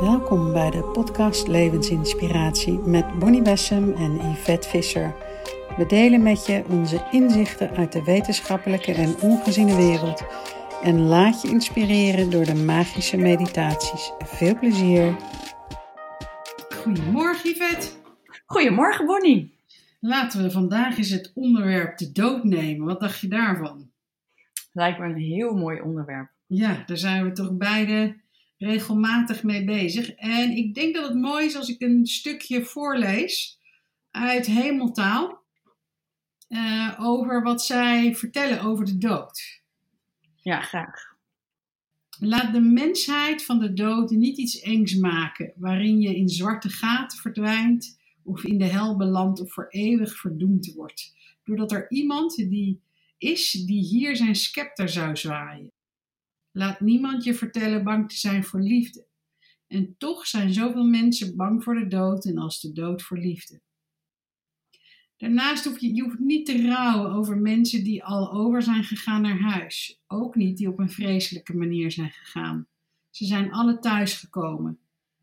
Welkom bij de podcast Levensinspiratie met Bonnie Bessem en Yvette Visser. We delen met je onze inzichten uit de wetenschappelijke en ongeziene wereld en laat je inspireren door de magische meditaties. Veel plezier! Goedemorgen Yvette! Goedemorgen Bonnie! Laten we vandaag eens het onderwerp de dood nemen. Wat dacht je daarvan? Lijkt me een heel mooi onderwerp. Ja, daar zijn we toch beide regelmatig mee bezig. En ik denk dat het mooi is als ik een stukje voorlees uit Hemeltaal uh, over wat zij vertellen over de dood. Ja, graag. Laat de mensheid van de dood niet iets engs maken, waarin je in zwarte gaten verdwijnt of in de hel belandt of voor eeuwig verdoemd wordt. Doordat er iemand die is die hier zijn scepter zou zwaaien. Laat niemand je vertellen bang te zijn voor liefde. En toch zijn zoveel mensen bang voor de dood en als de dood voor liefde. Daarnaast hoef je, je hoeft niet te rouwen over mensen die al over zijn gegaan naar huis. Ook niet die op een vreselijke manier zijn gegaan. Ze zijn alle thuisgekomen.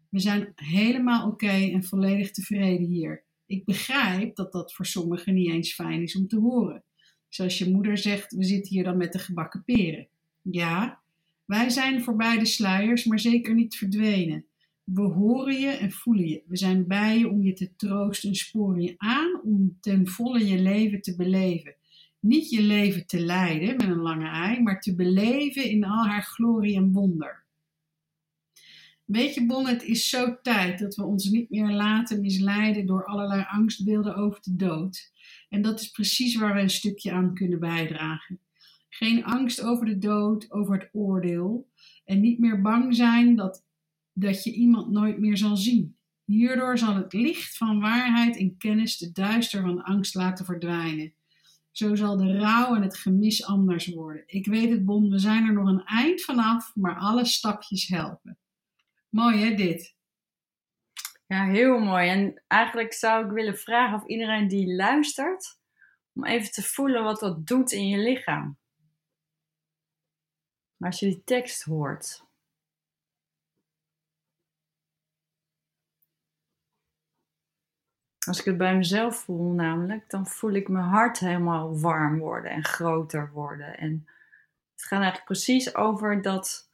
We zijn helemaal oké en volledig tevreden hier. Ik begrijp dat dat voor sommigen niet eens fijn is om te horen. Zoals je moeder zegt, we zitten hier dan met de gebakken peren. Ja, wij zijn voorbij de sluiers, maar zeker niet verdwenen. We horen je en voelen je. We zijn bij je om je te troosten en sporen je aan om ten volle je leven te beleven. Niet je leven te leiden met een lange ei, maar te beleven in al haar glorie en wonder. Weet je, Bon, het is zo tijd dat we ons niet meer laten misleiden door allerlei angstbeelden over de dood. En dat is precies waar we een stukje aan kunnen bijdragen. Geen angst over de dood, over het oordeel. En niet meer bang zijn dat, dat je iemand nooit meer zal zien. Hierdoor zal het licht van waarheid en kennis de duister van angst laten verdwijnen. Zo zal de rouw en het gemis anders worden. Ik weet het, Bon, we zijn er nog een eind vanaf, maar alle stapjes helpen. Mooi hè, dit? Ja, heel mooi. En eigenlijk zou ik willen vragen of iedereen die luistert, om even te voelen wat dat doet in je lichaam. Als je die tekst hoort. Als ik het bij mezelf voel, namelijk, dan voel ik mijn hart helemaal warm worden en groter worden. En het gaat eigenlijk precies over dat,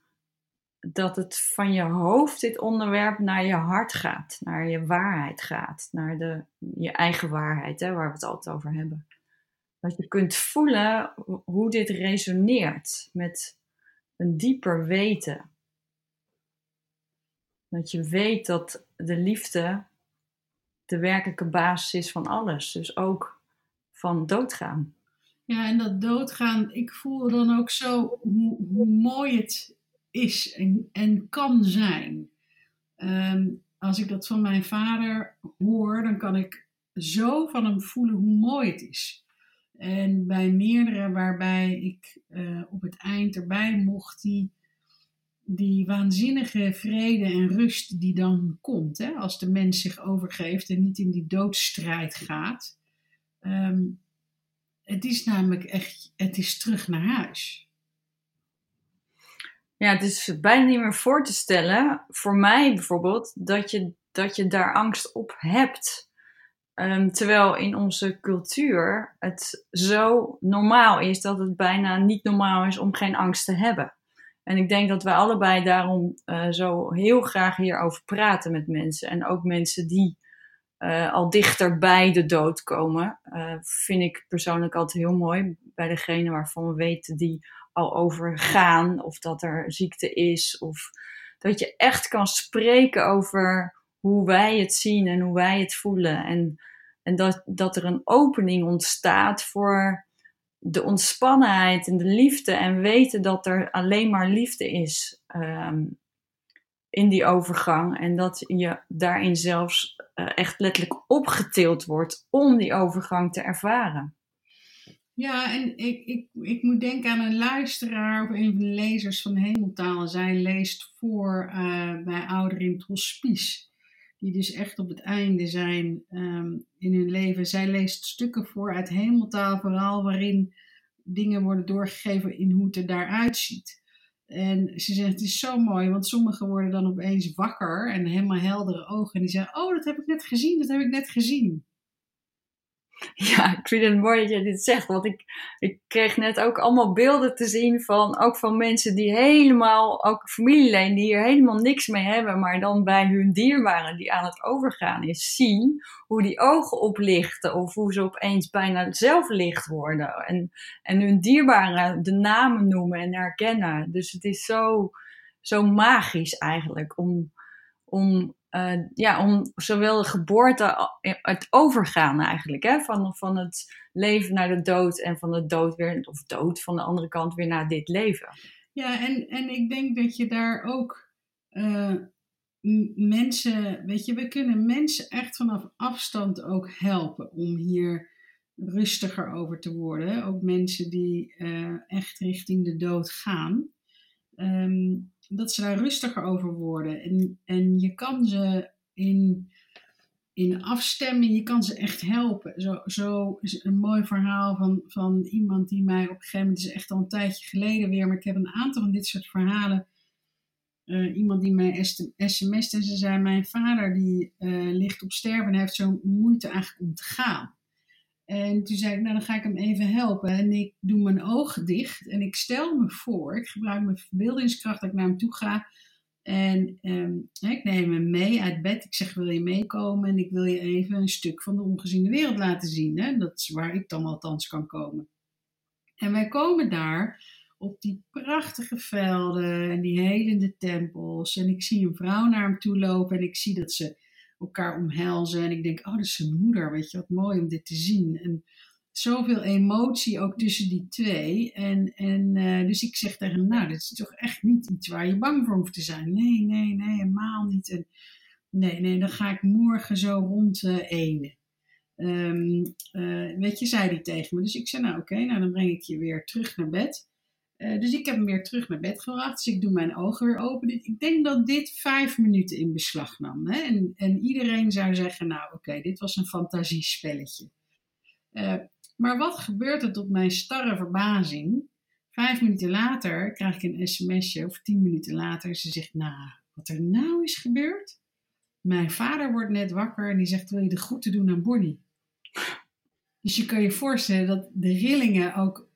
dat het van je hoofd, dit onderwerp, naar je hart gaat, naar je waarheid gaat, naar de, je eigen waarheid, hè, waar we het altijd over hebben. Dat je kunt voelen hoe dit resoneert met een dieper weten. Dat je weet dat de liefde de werkelijke basis is van alles. Dus ook van doodgaan. Ja, en dat doodgaan, ik voel dan ook zo hoe, mooi het is en, en kan zijn. Ehm, als ik dat van mijn vader hoor, dan kan ik zo van hem voelen hoe mooi het is. En bij meerdere waarbij ik uh, op het eind erbij mocht, die, die waanzinnige vrede en rust die dan komt, hè, als de mens zich overgeeft en niet in die doodstrijd gaat. Um, het is namelijk echt, het is terug naar huis. Ja, het is bijna niet meer voor te stellen, voor mij bijvoorbeeld, dat je, dat je daar angst op hebt. Um, terwijl in onze cultuur het zo normaal is dat het bijna niet normaal is om geen angst te hebben. En ik denk dat wij allebei daarom uh, zo heel graag hierover praten met mensen. En ook mensen die uh, al dichter bij de dood komen, uh, vind ik persoonlijk altijd heel mooi. Bij degene waarvan we weten die al overgaan, of dat er ziekte is, of dat je echt kan spreken over hoe wij het zien en hoe wij het voelen. En, en dat, dat er een opening ontstaat voor de ontspannenheid en de liefde. En weten dat er alleen maar liefde is um, in die overgang. En dat je daarin zelfs uh, echt letterlijk opgetild wordt om die overgang te ervaren. Ja, en ik, ik, ik moet denken aan een luisteraar of een van de lezers van Hemeltaal. Zij leest voor uh, bij ouderen in het hospice die dus echt op het einde zijn um, in hun leven. Zij leest stukken voor uit hemeltaal, vooral waarin dingen worden doorgegeven in hoe het er daaruit ziet. En ze zegt, het is zo mooi, want sommigen worden dan opeens wakker en helemaal heldere ogen. En die zeggen, oh, dat heb ik net gezien, dat heb ik net gezien. Ja, ik vind het mooi dat je dit zegt. Want ik, ik kreeg net ook allemaal beelden te zien van, ook van mensen die helemaal, ook familieleden die hier helemaal niks mee hebben, maar dan bij hun dierbaren die aan het overgaan is, zien hoe die ogen oplichten of hoe ze opeens bijna zelf licht worden. En, en hun dierbaren de namen noemen en herkennen. Dus het is zo, zo magisch eigenlijk om, om uh, ja, om zowel de geboorte, het overgaan eigenlijk, hè, van, van het leven naar de dood en van de dood weer, of dood van de andere kant weer naar dit leven. Ja, en, en ik denk dat je daar ook uh, mensen, weet je, we kunnen mensen echt vanaf afstand ook helpen om hier rustiger over te worden. Ook mensen die uh, echt richting de dood gaan. Um, dat ze daar rustiger over worden. En, en je kan ze in, in afstemming, je kan ze echt helpen. Zo, zo is een mooi verhaal van, van iemand die mij op een gegeven moment, is echt al een tijdje geleden weer, maar ik heb een aantal van dit soort verhalen. Uh, iemand die mij sms't en ze zei: Mijn vader die uh, ligt op sterven en heeft zo'n moeite eigenlijk om te gaan. En toen zei ik, nou dan ga ik hem even helpen. En ik doe mijn ogen dicht en ik stel me voor, ik gebruik mijn verbeeldingskracht dat ik naar hem toe ga. En um, ik neem hem mee uit bed. Ik zeg, wil je meekomen? En ik wil je even een stuk van de ongeziene wereld laten zien. Hè? Dat is waar ik dan althans kan komen. En wij komen daar op die prachtige velden en die helende tempels. En ik zie een vrouw naar hem toe lopen en ik zie dat ze elkaar omhelzen. En ik denk, oh, dat is zijn moeder, weet je, wat mooi om dit te zien. En zoveel emotie ook tussen die twee. En, en uh, dus ik zeg tegen hem, nou, dit is toch echt niet iets waar je bang voor hoeft te zijn. Nee, nee, nee, helemaal niet. En, nee, nee, dan ga ik morgen zo rond uh, ene. Um, uh, weet je, zei hij tegen me. Dus ik zei, nou oké, nou dan breng ik je weer terug naar bed. Uh, dus ik heb hem weer terug naar bed gebracht. Dus ik doe mijn ogen weer open. Ik denk dat dit vijf minuten in beslag nam. Hè? En, en iedereen zou zeggen, nou oké, dit was een fantasiespelletje. Uh, maar wat gebeurt er tot mijn starre verbazing? Vijf minuten later krijg ik een sms'je, of tien minuten later. Ze zegt, nou, wat er nou is gebeurd? Mijn vader wordt net wakker en die zegt, wil je de groeten doen aan Bonnie? Dus je kan je voorstellen dat de rillingen ook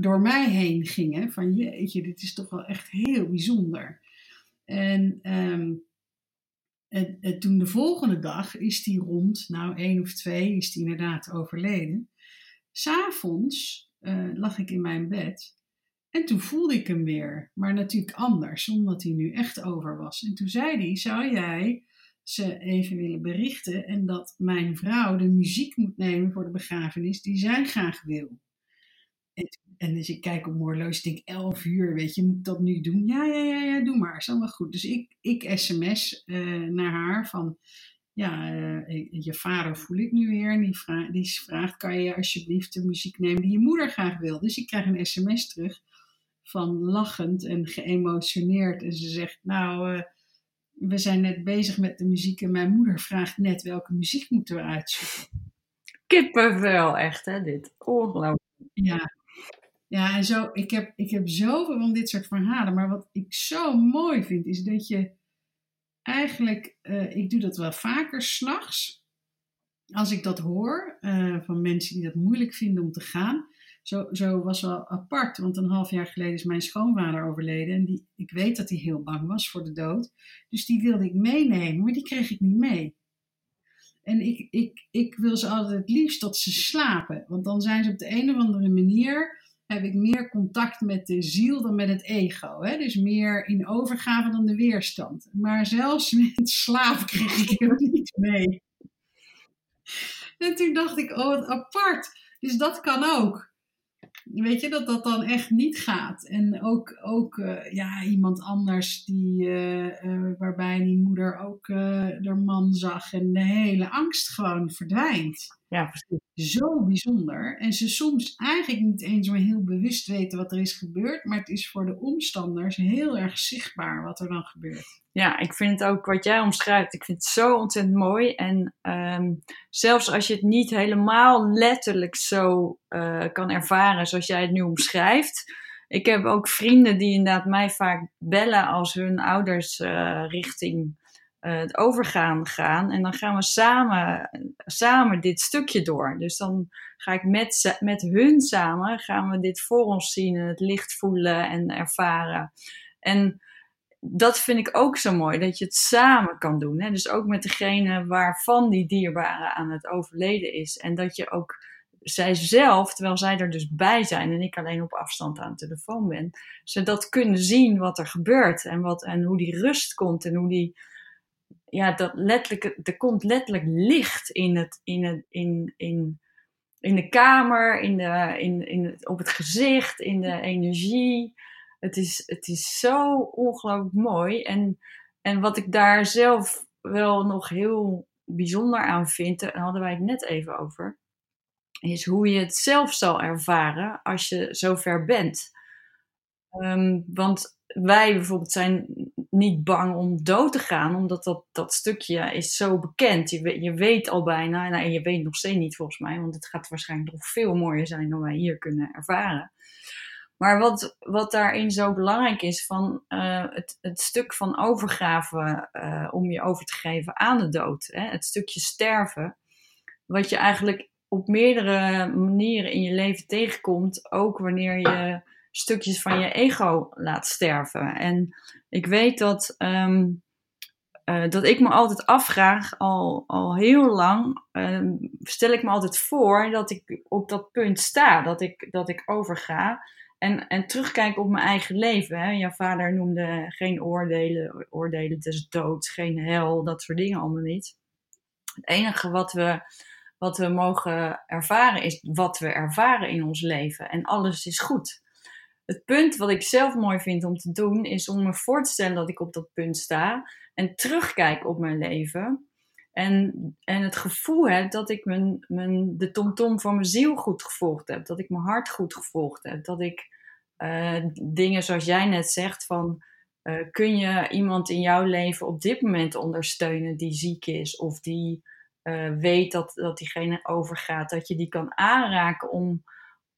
door mij heen gingen. Van jeetje, dit is toch wel echt heel bijzonder. En, um, toen de volgende dag is die rond, nou één of twee, is die inderdaad overleden. S'avonds uh, lag ik in mijn bed en toen voelde ik hem weer. Maar natuurlijk anders, omdat hij nu echt over was. En toen zei hij, zou jij ze even willen berichten en dat mijn vrouw de muziek moet nemen voor de begrafenis die zij graag wil. En, dus ik kijk op Moorloos, ik denk 11 uur, weet je, moet ik dat nu doen? Ja, ja, ja, ja, doe maar, is allemaal goed. Dus ik, ik sms uh, naar haar van, ja, uh, je vader voel ik nu weer. En die, vraag, die vraagt, kan je alsjeblieft de muziek nemen die je moeder graag wil? Dus ik krijg een sms terug van lachend en geëmotioneerd. En ze zegt, nou, uh, we zijn net bezig met de muziek en mijn moeder vraagt net welke muziek moeten we uitzoeken. Kippenvel, echt hè, dit. Ongelooflijk. Ja, ja, en zo, ik heb, ik heb zoveel van dit soort verhalen. Maar wat ik zo mooi vind, is dat je eigenlijk, uh, ik doe dat wel vaker s'nachts. Als ik dat hoor uh, van mensen die dat moeilijk vinden om te gaan. Zo, zo was wel apart, want een half jaar geleden is mijn schoonvader overleden. En die, ik weet dat hij heel bang was voor de dood. Dus die wilde ik meenemen, maar die kreeg ik niet mee. En ik, ik, ik wil ze altijd het liefst dat ze slapen. Want dan zijn ze op de een of andere manier heb ik meer contact met de ziel dan met het ego. Hè? Dus meer in overgave dan de weerstand. Maar zelfs met slaap kreeg ik hem niet mee. En toen dacht ik, oh wat apart. Dus dat kan ook. Weet je, dat dat dan echt niet gaat. En ook, ook uh, ja, iemand anders die, uh, uh, waarbij die moeder ook haar man zag en de hele angst gewoon verdwijnt. Ja, precies. Zo bijzonder. En ze soms eigenlijk niet eens maar heel bewust weten wat er is gebeurd, maar het is voor de omstanders heel erg zichtbaar wat er dan gebeurt. Ja, ik vind het ook wat jij omschrijft, ik vind het zo ontzettend mooi. En um, zelfs als je het niet helemaal letterlijk zo uh, kan ervaren zoals jij het nu omschrijft, ik heb ook vrienden die inderdaad mij vaak bellen als hun ouders uh, richting uh, het overgaan gaan. En dan gaan we samen, samen dit stukje door. Dus dan ga ik met, met hun samen, gaan we dit voor ons zien en het licht voelen en ervaren. En dat vind ik ook zo mooi, dat je het samen kan doen. Hè? Dus ook met degene waarvan die dierbare aan het overleden is. En dat je ook zij zelf, terwijl zij er dus bij zijn en ik alleen op afstand aan de telefoon ben, ze dat kunnen zien wat er gebeurt en, wat, en hoe die rust komt en hoe die, ja, dat letterlijk, er komt letterlijk licht in, het, in, het, in, in, in de kamer, in de, in, in op het gezicht, in de energie. Het is, het is zo ongelooflijk mooi. En, en wat ik daar zelf wel nog heel bijzonder aan vind, daar hadden wij het net even over, is hoe je het zelf zal ervaren als je zover bent. Ehm, want wij bijvoorbeeld zijn niet bang om dood te gaan, omdat dat, dat stukje is zo bekend. Je, je weet al bijna, nou, en je weet nog steeds niet volgens mij, want het gaat waarschijnlijk nog veel mooier zijn dan wij hier kunnen ervaren. Maar wat, wat daarin zo belangrijk is, van uh, het, het stuk van overgave uh, om je over te geven aan de dood, hè, het stukje sterven, wat je eigenlijk op meerdere manieren in je leven tegenkomt, ook wanneer je stukjes van je ego laat sterven. En ik weet dat, um, uh, dat ik me altijd afvraag, al, al heel lang, um, stel ik me altijd voor dat ik op dat punt sta, dat ik, dat ik overga. En, en terugkijk op mijn eigen leven. Hè. Jouw vader noemde geen oordelen, oordelen des doods, geen hel, dat soort dingen allemaal niet. Het enige wat we, wat we mogen ervaren is wat we ervaren in ons leven. En alles is goed het punt wat ik zelf mooi vind om te doen, is om me voor te stellen dat ik op dat punt sta en terugkijk op mijn leven. En, en het gevoel heb dat ik mijn, mijn, de tomtom van mijn ziel goed gevolgd heb. Dat ik mijn hart goed gevolgd heb. Dat ik uh, dingen zoals jij net zegt van... Uh, kun je iemand in jouw leven op dit moment ondersteunen die ziek is of die uh, weet dat, dat diegene overgaat, dat je die kan aanraken om,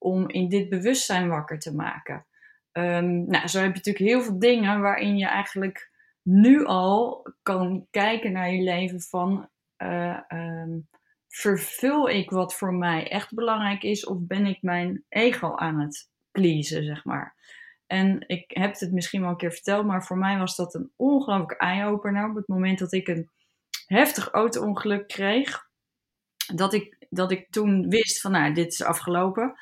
om in dit bewustzijn wakker te maken. Um, nou, zo heb je natuurlijk heel veel dingen waarin je eigenlijk nu al kan kijken naar je leven van uh, um, vervul ik wat voor mij echt belangrijk is of ben ik mijn ego aan het pleasen, zeg maar. En ik heb het misschien wel een keer verteld, maar voor mij was dat een ongelooflijk eye-opener op het moment dat ik een heftig auto-ongeluk kreeg. Dat ik, dat ik toen wist van nou, dit is afgelopen.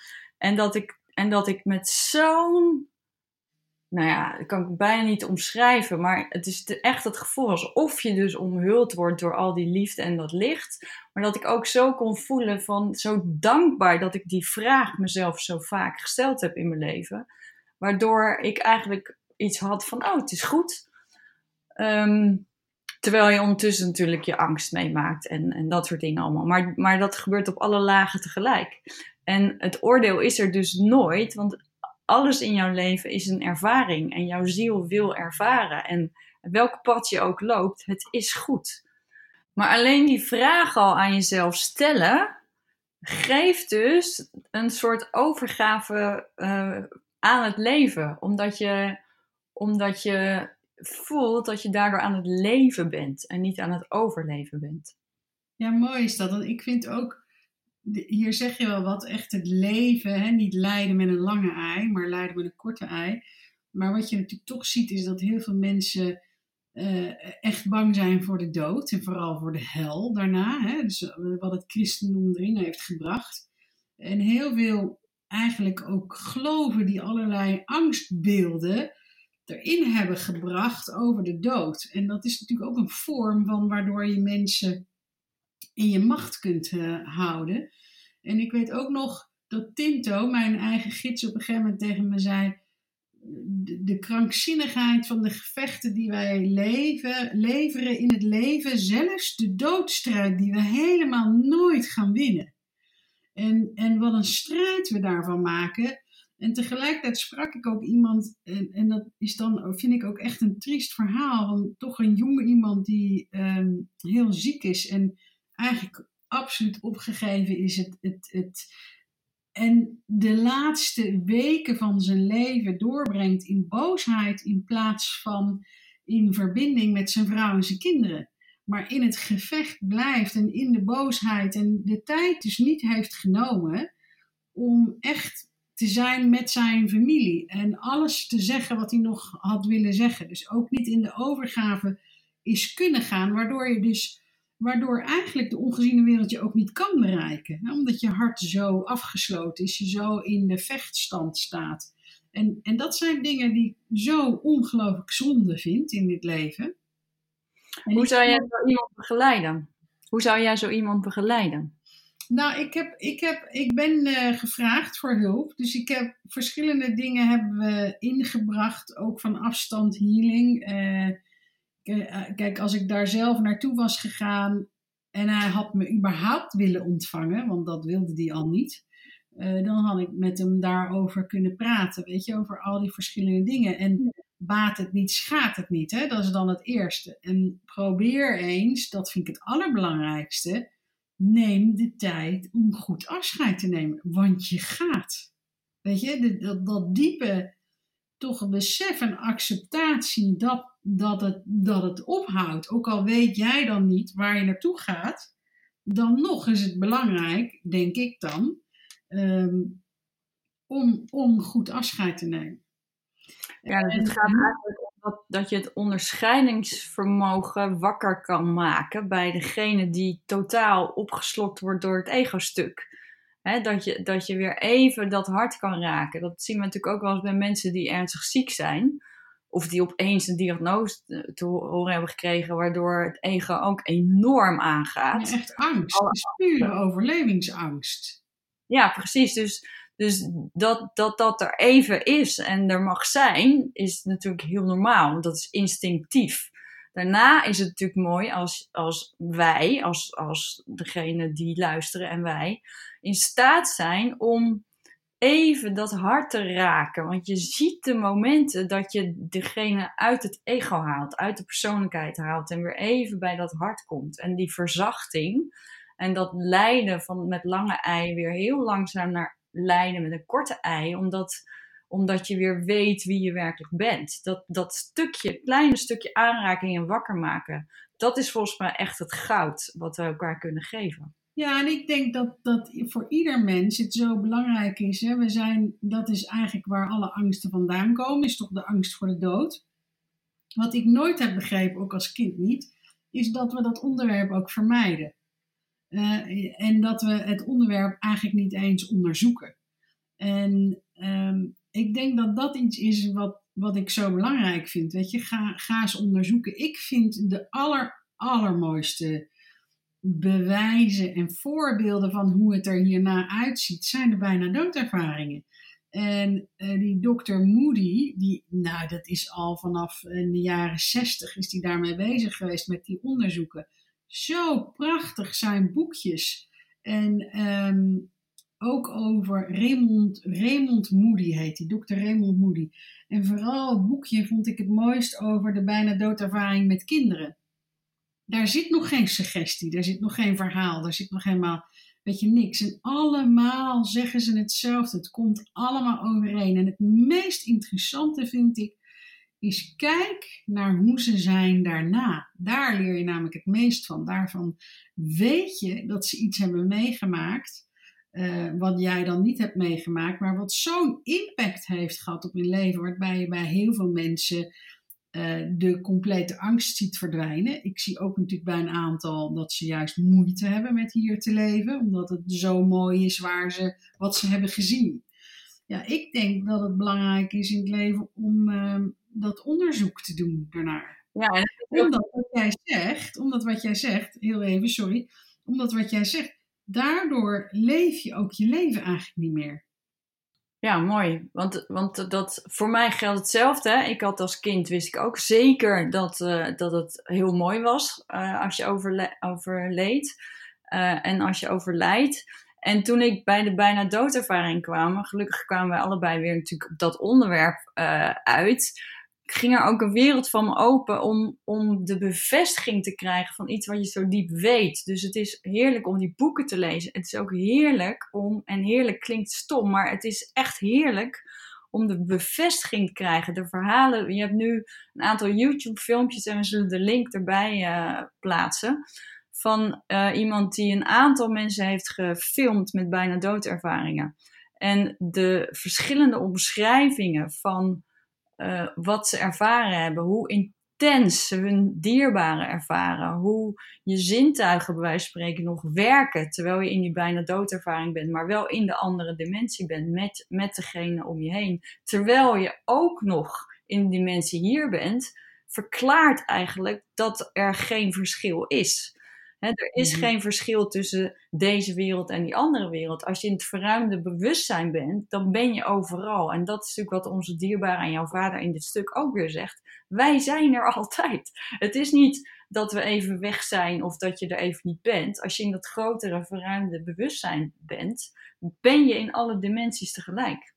En dat ik, en dat ik met zo'n, nou ja, dat kan ik bijna niet omschrijven, maar het is echt het gevoel alsof je dus omhuld wordt door al die liefde en dat licht. Maar dat ik ook zo kon voelen van zo dankbaar dat ik die vraag mezelf zo vaak gesteld heb in mijn leven. Waardoor ik eigenlijk iets had van, oh, het is goed. Um, terwijl je ondertussen natuurlijk je angst meemaakt en, en dat soort dingen allemaal. Maar, maar dat gebeurt op alle lagen tegelijk. En het oordeel is er dus nooit, want alles in jouw leven is een ervaring en jouw ziel wil ervaren. En welk pad je ook loopt, het is goed. Maar alleen die vraag al aan jezelf stellen, geeft dus een soort overgave uh, aan het leven. Omdat je, omdat je voelt dat je daardoor aan het leven bent en niet aan het overleven bent. Ja, mooi is dat. Want ik vind ook hier zeg je wel wat, echt het leven, hè? niet lijden met een lange ei, maar lijden met een korte ei. Maar wat je natuurlijk toch ziet, is dat heel veel mensen uh, echt bang zijn voor de dood en vooral voor de hel daarna. Hè? Dus eh, wat het christendom erin heeft gebracht. En heel veel eigenlijk ook geloven die allerlei angstbeelden erin hebben gebracht over de dood. En dat is natuurlijk ook een vorm van waardoor je mensen in je macht kunt uh, houden. En ik weet ook nog dat Tinto, mijn eigen gids, op een gegeven moment tegen me zei: de, krankzinnigheid van de gevechten die wij leven, leveren in het leven, zelfs de doodstrijd die we helemaal nooit gaan winnen. En, en wat een strijd we daarvan maken. En tegelijkertijd sprak ik ook iemand, en, en dat is dan, vind ik ook echt een triest verhaal, van toch een jonge iemand die um, heel ziek is en eigenlijk absoluut opgegeven is het, het, het, en de laatste weken van zijn leven doorbrengt in boosheid in plaats van in verbinding met zijn vrouw en zijn kinderen. Maar in het gevecht blijft en in de boosheid en de tijd dus niet heeft genomen om echt te zijn met zijn familie en alles te zeggen wat hij nog had willen zeggen. Dus ook niet in de overgave is kunnen gaan, waardoor je dus waardoor eigenlijk de ongeziene wereld je ook niet kan bereiken. Omdat je hart zo afgesloten is, je zo in de vechtstand staat. En, en dat zijn dingen die ik zo ongelooflijk zonde vind in dit leven. Hoe zou jij zo iemand begeleiden? Hoe zou jij zo iemand begeleiden? Nou, ik, heb, ik, heb, ik ben uh, gevraagd voor hulp. Dus ik heb verschillende dingen hebben we ingebracht, ook van afstand healing. Uh, kijk, als ik daar zelf naartoe was gegaan en hij had me überhaupt willen ontvangen, want dat wilde hij al niet, uh, dan had ik met hem daarover kunnen praten, weet je, over al die verschillende dingen. En baat het niet, schaadt het niet, hè? dat is dan het eerste. En probeer eens, dat vind ik het allerbelangrijkste, neem de tijd om goed afscheid te nemen, want je gaat. Weet je, dat, dat diepe toch een besef en acceptatie dat, dat, het, dat het ophoudt. Ook al weet jij dan niet waar je naartoe gaat, dan nog is het belangrijk, denk ik dan, ehm, om, om goed afscheid te nemen. Ja, dus het gaat eigenlijk om dat, dat je het onderscheidingsvermogen wakker kan maken bij degene die totaal opgeslokt wordt door het ego-stuk dat, je, dat je weer even dat hart kan raken. Dat zien we natuurlijk ook wel eens bij mensen die ernstig ziek zijn. Of die opeens een diagnose te horen hebben gekregen, waardoor het ego ook enorm aangaat. Ja, echt angst. Is pure overlevingsangst. Ja, precies. Dus, dus dat, dat dat er even is en er mag zijn, is natuurlijk heel normaal. Want dat is instinctief. Daarna is het natuurlijk mooi als, als wij, als, als degene die luisteren en wij, in staat zijn om even dat hart te raken. Want je ziet de momenten dat je degene uit het ego haalt, uit de persoonlijkheid haalt en weer even bij dat hart komt. En die verzachting en dat lijden van met lange ei weer heel langzaam naar lijden met een korte ei, omdat omdat je weer weet wie je werkelijk bent. Dat, dat stukje, kleine stukje aanraking en wakker maken, dat is volgens mij echt het goud wat we elkaar kunnen geven. Ja, en ik denk dat, dat voor ieder mens het zo belangrijk is. Hè? We zijn, dat is eigenlijk waar alle angsten vandaan komen, is toch de angst voor de dood. Wat ik nooit heb begrepen, ook als kind niet, is dat we dat onderwerp ook vermijden. Uh, en dat we het onderwerp eigenlijk niet eens onderzoeken. En um, ik denk dat dat iets is wat, wat ik zo belangrijk vind. Weet je, ga, ga eens onderzoeken. Ik vind de aller, allermooiste bewijzen en voorbeelden van hoe het er hierna uitziet, zijn de bijna doodervaringen. En uh, die dokter Moody, die, nou, dat is al vanaf in de jaren zestig, is die daarmee bezig geweest met die onderzoeken. Zo prachtig zijn boekjes. En um, ook over Raymond, Raymond Moody heet hij, dokter Raymond Moody. En vooral het boekje vond ik het mooist over de bijna doodervaring met kinderen. Daar zit nog geen suggestie, daar zit nog geen verhaal, daar zit nog helemaal, weet je, niks. En allemaal zeggen ze hetzelfde, het komt allemaal overeen. En het meest interessante vind ik, is kijk naar hoe ze zijn daarna. Daar leer je namelijk het meest van. Daarvan weet je dat ze iets hebben meegemaakt uh, wat jij dan niet hebt meegemaakt, maar wat zo'n impact heeft gehad op je leven, waarbij je bij heel veel mensen uh, de complete angst ziet verdwijnen. Ik zie ook natuurlijk bij een aantal dat ze juist moeite hebben met hier te leven, omdat het zo mooi is waar ze, wat ze hebben gezien. Ja, ik denk dat het belangrijk is in het leven om uh, dat onderzoek te doen daarnaar. Ja, omdat wat jij zegt, omdat wat jij zegt, heel even, sorry, omdat wat jij zegt, daardoor leef je ook je leven eigenlijk niet meer. Ja, mooi. Want, want dat, voor mij geldt hetzelfde. Ik had als kind, wist ik ook zeker dat, uh, dat het heel mooi was uh, als je overle overleed uh, en als je overlijdt. En toen ik bij de bijna doodervaring kwam, gelukkig kwamen we allebei weer natuurlijk op dat onderwerp uit. Ging er ook een wereld van me open om, om de bevestiging te krijgen van iets wat je zo diep weet. Dus het is heerlijk om die boeken te lezen. Het is ook heerlijk om, en heerlijk klinkt stom, maar het is echt heerlijk om de bevestiging te krijgen. De verhalen, je hebt nu een aantal YouTube-filmpjes en we zullen de link erbij uh, plaatsen. Van uh, iemand die een aantal mensen heeft gefilmd met bijna doodervaringen. En de verschillende omschrijvingen van uh, wat ze ervaren hebben, hoe intens ze hun dierbaren ervaren, hoe je zintuigen bij wijze van spreken nog werken terwijl je in die bijna doodervaring bent, maar wel in de andere dimensie bent met, met degene om je heen, terwijl je ook nog in de dimensie hier bent, verklaart eigenlijk dat er geen verschil is er is mhm. geen verschil tussen deze wereld en die andere wereld. Als je in het verruimde bewustzijn bent, dan ben je overal. En dat is natuurlijk wat onze dierbare en jouw vader in dit stuk ook weer zegt. Wij zijn er altijd. Het is niet dat we even weg zijn of dat je er even niet bent. Als je in dat grotere verruimde bewustzijn bent, ben je in alle dimensies tegelijk.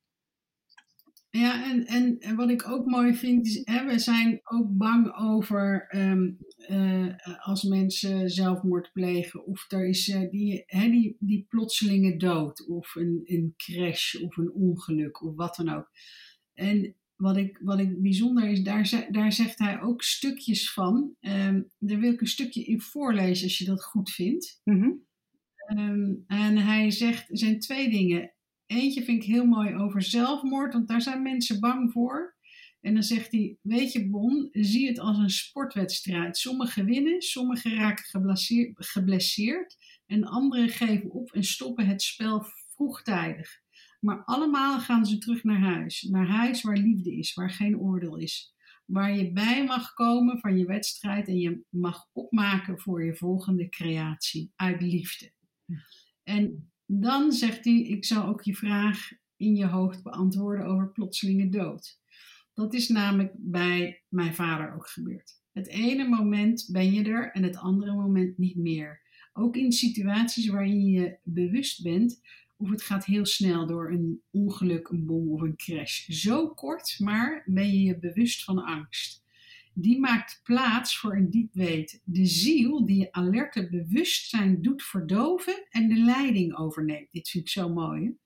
Ja, en, en, en wat ik ook mooi vind is, hè, we zijn ook bang over ehm, eh, als mensen zelfmoord plegen of er is uh, die, hè, die, die plotselinge dood of een, een crash of een ongeluk of wat dan ook. En wat ik, wat ik bijzonder is, daar, daar zegt hij ook stukjes van. Um, daar wil ik een stukje in voorlezen als je dat goed vindt. Mm en hij zegt, er zijn twee dingen. Eentje vind ik heel mooi over zelfmoord, want daar zijn mensen bang voor. En dan zegt hij: Weet je, Bon, zie het als een sportwedstrijd. Sommigen winnen, sommigen raken geblesseerd en anderen geven op en stoppen het spel vroegtijdig. Maar allemaal gaan ze terug naar huis. Naar huis waar liefde is, waar geen oordeel is. Waar je bij mag komen van je wedstrijd en je mag opmaken voor je volgende creatie uit liefde. En dan zegt hij, ik zal ook je vraag in je hoofd beantwoorden over plotselinge dood. Dat is namelijk bij mijn vader ook gebeurd. Het ene moment ben je er en het andere moment niet meer. Ook in situaties waarin je bewust bent of het gaat heel snel door een ongeluk, een bom of een crash. Zo kort, maar ben je je bewust van angst die maakt plaats voor een diep weet. De ziel die je alerte bewustzijn doet verdoven en de leiding overneemt. Dit vind ik zo mooi.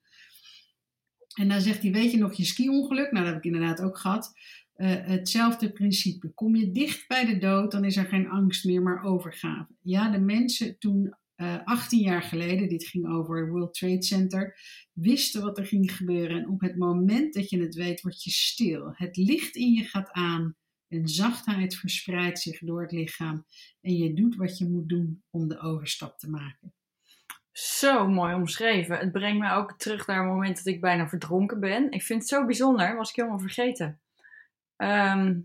En dan zegt hij, weet je nog je ski-ongeluk? Nou, dat heb ik inderdaad ook gehad. Uh, hetzelfde principe. Kom je dicht bij de dood, dan is er geen angst meer, maar overgave. Ja, de mensen toen uh, eh, 18 jaar geleden, dit ging over het World Trade Center, wisten wat er ging gebeuren. En op het moment dat je het weet, word je stil. Het licht in je gaat aan. En zachtheid verspreidt zich door het lichaam en je doet wat je moet doen om de overstap te maken. Zo mooi omschreven. Het brengt me ook terug naar het moment dat ik bijna verdronken ben. Ik vind het zo bijzonder, was ik helemaal vergeten. Ehm,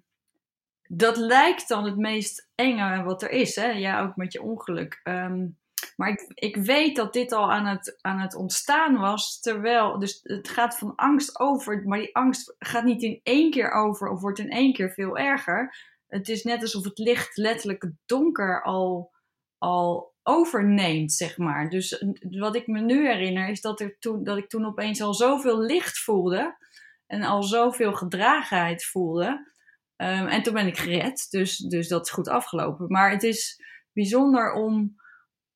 dat lijkt dan het meest enge wat er is. Hè? Ja, ook met je ongeluk. Um, maar ik, weet dat dit al aan het, aan het ontstaan was. Terwijl, dus het gaat van angst over. Maar die angst gaat niet in één keer over of wordt in één keer veel erger. Het is net alsof het licht letterlijk donker al, al overneemt, zeg maar. Dus wat ik me nu herinner is dat, er toen, dat ik toen opeens al zoveel licht voelde. En al zoveel gedragenheid voelde. Um, en toen ben ik gered, dus, dus dat is goed afgelopen. Maar het is bijzonder om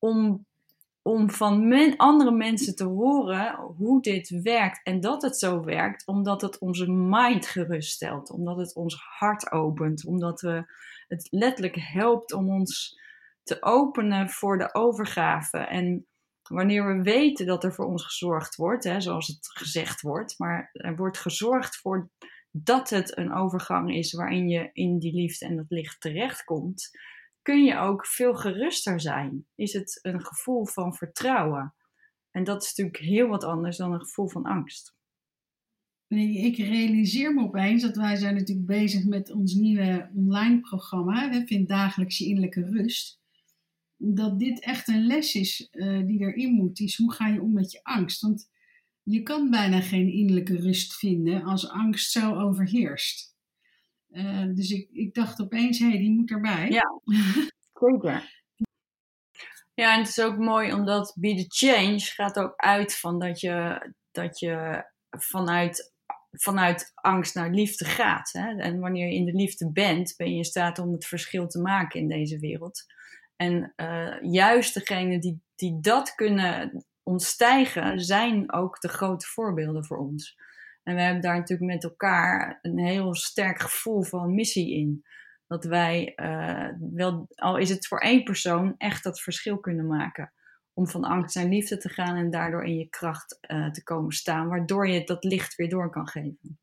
om, om van andere mensen te horen hoe dit werkt en dat het zo werkt, omdat het onze mind geruststelt, omdat het ons hart opent, omdat we, het letterlijk helpt om ons te openen voor de overgave. En wanneer we weten dat er voor ons gezorgd wordt, hè, zoals het gezegd wordt, maar er wordt gezorgd voor dat het een overgang is waarin je in die liefde en dat licht terechtkomt, kun je ook veel geruster zijn. Is het een gevoel van vertrouwen. En dat is natuurlijk heel wat anders dan een gevoel van angst. Ik realiseer me opeens dat wij zijn natuurlijk bezig met ons nieuwe online programma. We vinden dagelijks je innerlijke rust. Dat dit echt een les is uh, die erin moet. Is hoe ga je om met je angst? Want je kan bijna geen innerlijke rust vinden als angst zo overheerst. Eh, dus ik, ik dacht opeens, hé, hey, die moet erbij. Ja, zeker. Ja, en het is ook mooi omdat Be the Change gaat ook uit van dat je, dat je vanuit vanuit angst naar liefde gaat. Hè? En wanneer je in de liefde bent, ben je in staat om het verschil te maken in deze wereld. En uh, juist degenen die, die dat kunnen ontstijgen, zijn ook de grote voorbeelden voor ons. En we hebben daar natuurlijk met elkaar een heel sterk gevoel van missie in. Dat wij, uh, wel, al is het voor één persoon, echt dat verschil kunnen maken. Om van angst naar liefde te gaan en daardoor in je kracht uh, te komen staan, waardoor je dat licht weer door kan geven.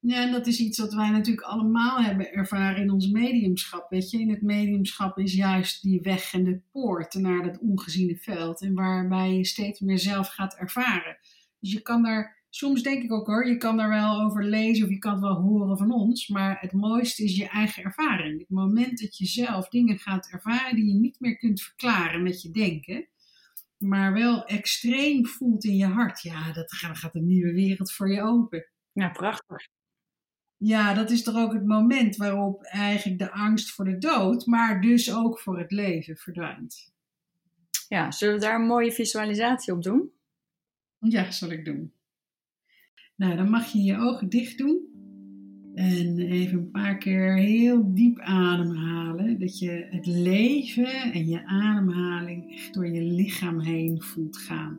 Ja, en dat is iets wat wij natuurlijk allemaal hebben ervaren in ons mediumschap. Weet je, in het mediumschap is juist die weg en de poort naar dat ongeziene veld. En waarbij je steeds meer zelf gaat ervaren. Dus je kan daar, soms denk ik ook hoor, je kan daar wel over lezen of je kan het wel horen van ons. Maar het mooiste is je eigen ervaring. Het moment dat je zelf dingen gaat ervaren die je niet meer kunt verklaren met je denken. Maar wel extreem voelt in je hart. Ja, dat gaat een nieuwe wereld voor je open. Ja, prachtig. Ja, dat is toch ook het moment waarop eigenlijk de angst voor de dood, maar dus ook voor het leven verdwijnt. Ja, zullen we daar een mooie visualisatie op doen? Ja, zal ik doen. Nou, dan mag je je ogen dicht doen. En even een paar keer heel diep ademhalen. Dat je het leven en je ademhaling echt door je lichaam heen voelt gaan.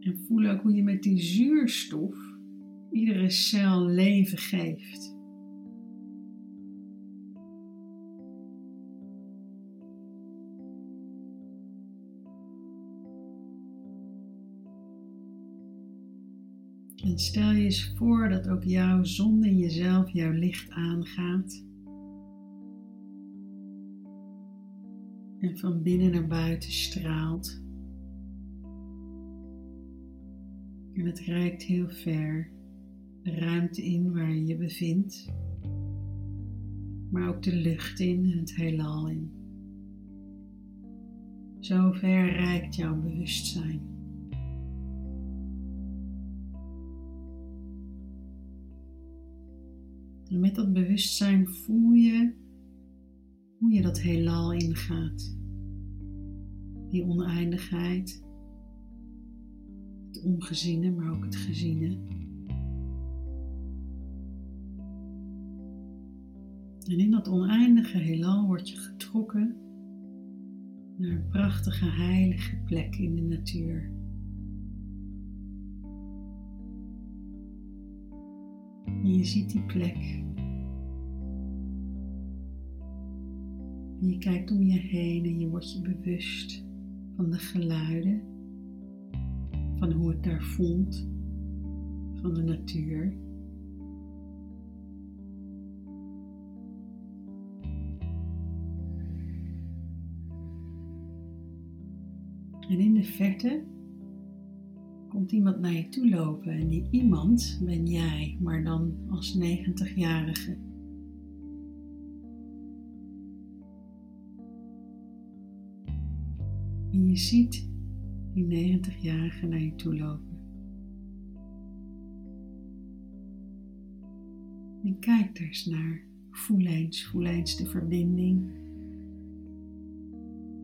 En voel ook hoe je met die zuurstof iedere cel leven geeft. En stel je eens voor dat ook jouw zon in jezelf jouw licht aangaat. En van binnen naar buiten straalt. En het reikt heel ver de ruimte in waar je je bevindt, maar ook de lucht in en het heelal in. Zo ver reikt jouw bewustzijn. En met dat bewustzijn voel je hoe je dat heelal ingaat. Die oneindigheid het ongeziene, maar ook het geziene. En in dat oneindige heelal word je getrokken naar een prachtige heilige plek in de natuur. Je ziet die plek. Je kijkt om je heen en je wordt je bewust van de geluiden van hoe het daar voelt, van de natuur. En in de verte komt iemand naar je toe lopen en die iemand ben jij, maar dan als 90-jarige. En je ziet die 90-jarige naar je toe lopen. En kijk er eens naar. Voel eens, voel eens de verbinding.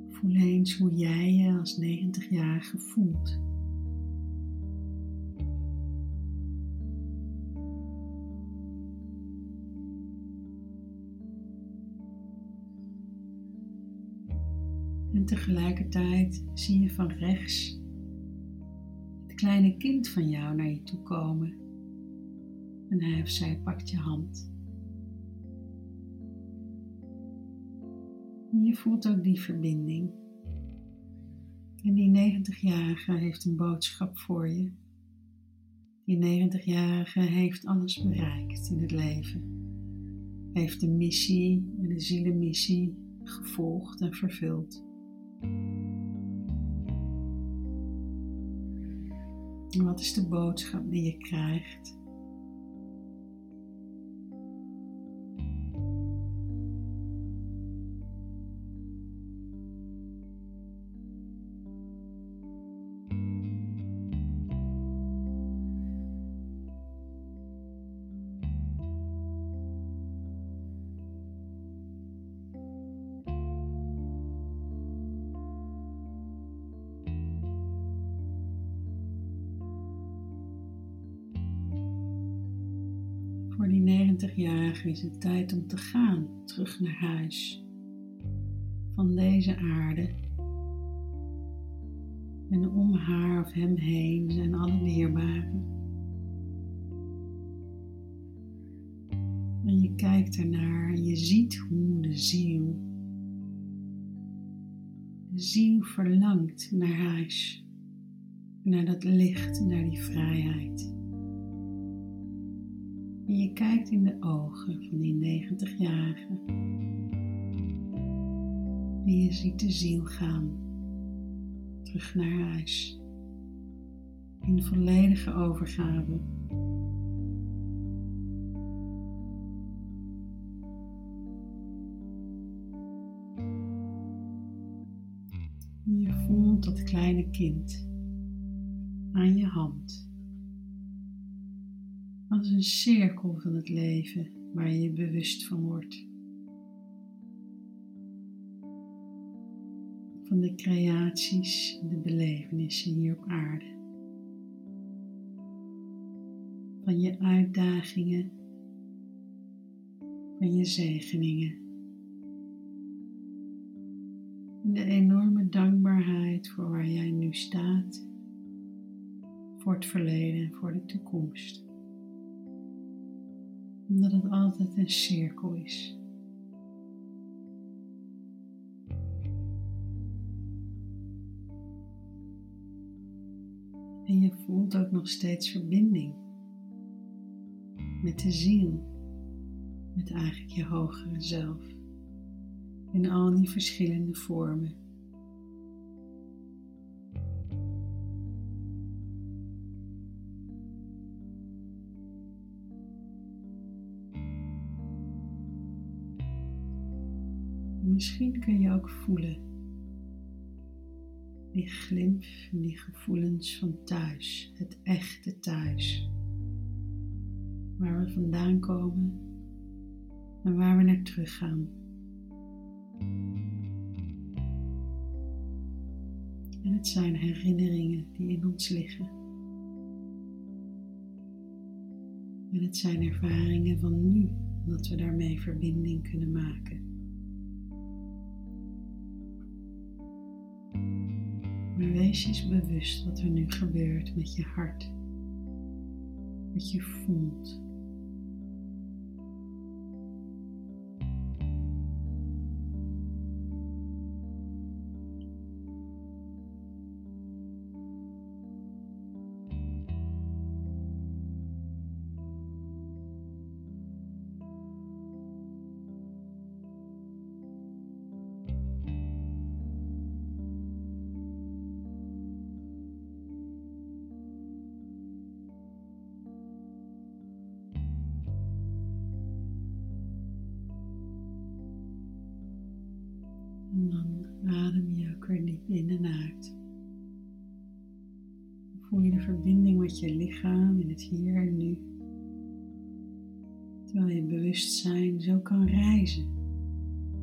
Voel eens hoe jij je als 90-jarige voelt. Tegelijkertijd zie je van rechts het kleine kind van jou naar je toe komen. En hij of zij pakt je hand. En je voelt ook die verbinding. En die 90-jarige heeft een boodschap voor je. Die 90-jarige heeft alles bereikt in het leven. Heeft de missie, de zielenmissie gevolgd en vervuld. En wat is de boodschap die je krijgt? Is het tijd om te gaan, terug naar huis. Van deze aarde. En om haar of hem heen zijn alle dierbaren. En je kijkt ernaar en je ziet hoe de ziel, de ziel verlangt naar huis, naar dat licht, naar die vrijheid. En je kijkt in de ogen van die 90-jarige. En je ziet de ziel gaan, terug naar huis, in volledige overgave. Je voelt dat kleine kind aan je hand. Als een cirkel van het leven waar je je bewust van wordt. Van de creaties en de belevenissen hier op aarde. Van je uitdagingen, van je zegeningen. En de enorme dankbaarheid voor waar jij nu staat, voor het verleden en voor de toekomst omdat het altijd een cirkel is. En je voelt ook nog steeds verbinding met de ziel, met eigenlijk je hogere zelf, in al die verschillende vormen. Misschien kun je ook voelen die glimp die gevoelens van thuis, het echte thuis, waar we vandaan komen en waar we naar terug gaan. En het zijn herinneringen die in ons liggen. En het zijn ervaringen van nu, omdat we daarmee verbinding kunnen maken. Maar wees eens bewust wat er nu gebeurt met je hart. Wat je voelt. Het hier en nu. Terwijl je bewustzijn zo kan reizen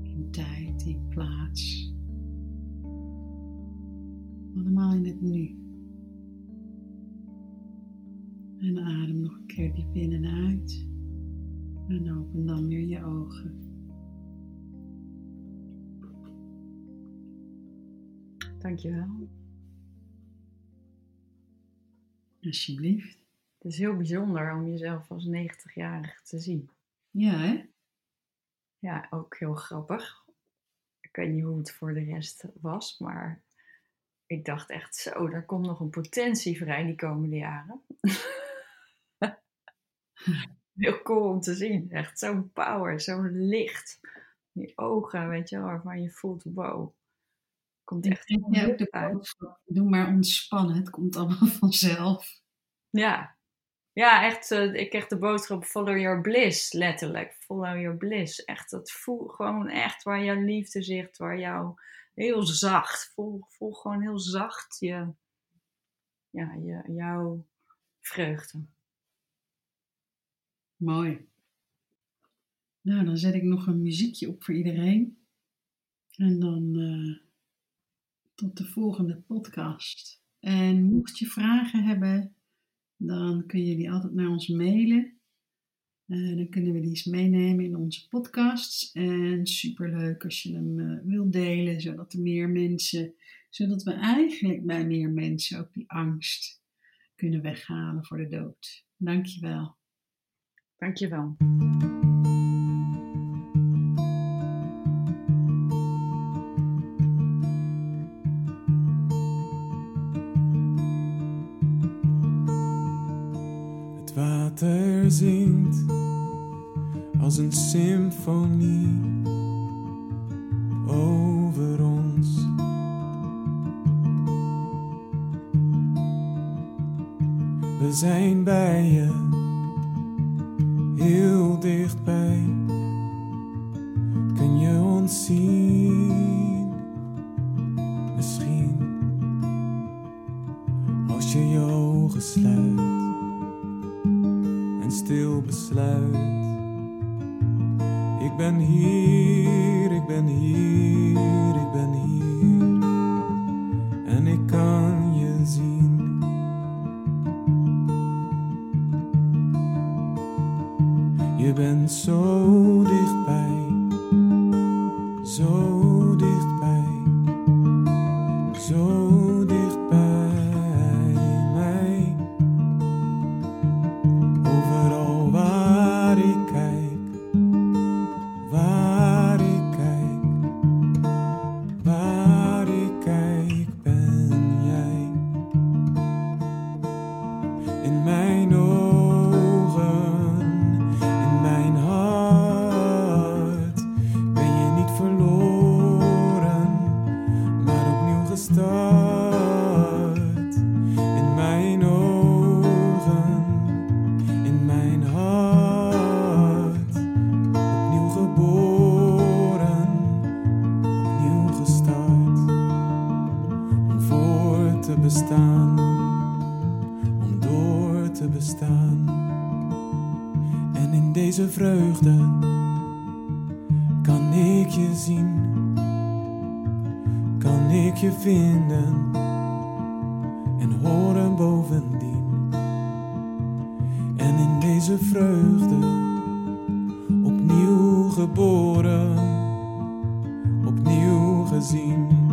in tijd, in plaats. Allemaal in het nu. En adem nog een keer diep in en uit. En open dan weer je ogen. Dankjewel. Alsjeblieft. Het is heel bijzonder om jezelf als 90-jarige te zien. Ja, hè? Ja, ook heel grappig. Ik weet niet hoe het voor de rest was, maar ik dacht echt zo, er komt nog een potentie vrij die komende jaren. heel cool om te zien. Echt zo'n power, zo'n licht. Die ogen, weet je wel, waarvan je voelt, wow. Komt echt ja, ook de boodschap, doe maar ontspannen, het komt allemaal vanzelf. Ja, ja echt. eh, ik kreeg de boodschap follow your bliss, letterlijk. Follow your bliss. Echt, dat voel gewoon echt waar jouw liefde zit, waar jouw heel zacht. Voel, gewoon heel zacht je, ja, je, jouw vreugde. Mooi. Nou, dan zet ik nog een muziekje op voor iedereen. En dan eh, tot de volgende podcast. En mocht je vragen hebben, dan kun je die altijd naar ons mailen. Uh, dan kunnen we die eens meenemen in onze podcasts. En superleuk als je hem uh, wilt delen, zodat er meer mensen, zodat we eigenlijk bij meer mensen ook die angst kunnen weghalen voor de dood. Dankjewel. Dankjewel. Zingt als een symfonie over ons. We zijn bij je, geboren, opnieuw gezien.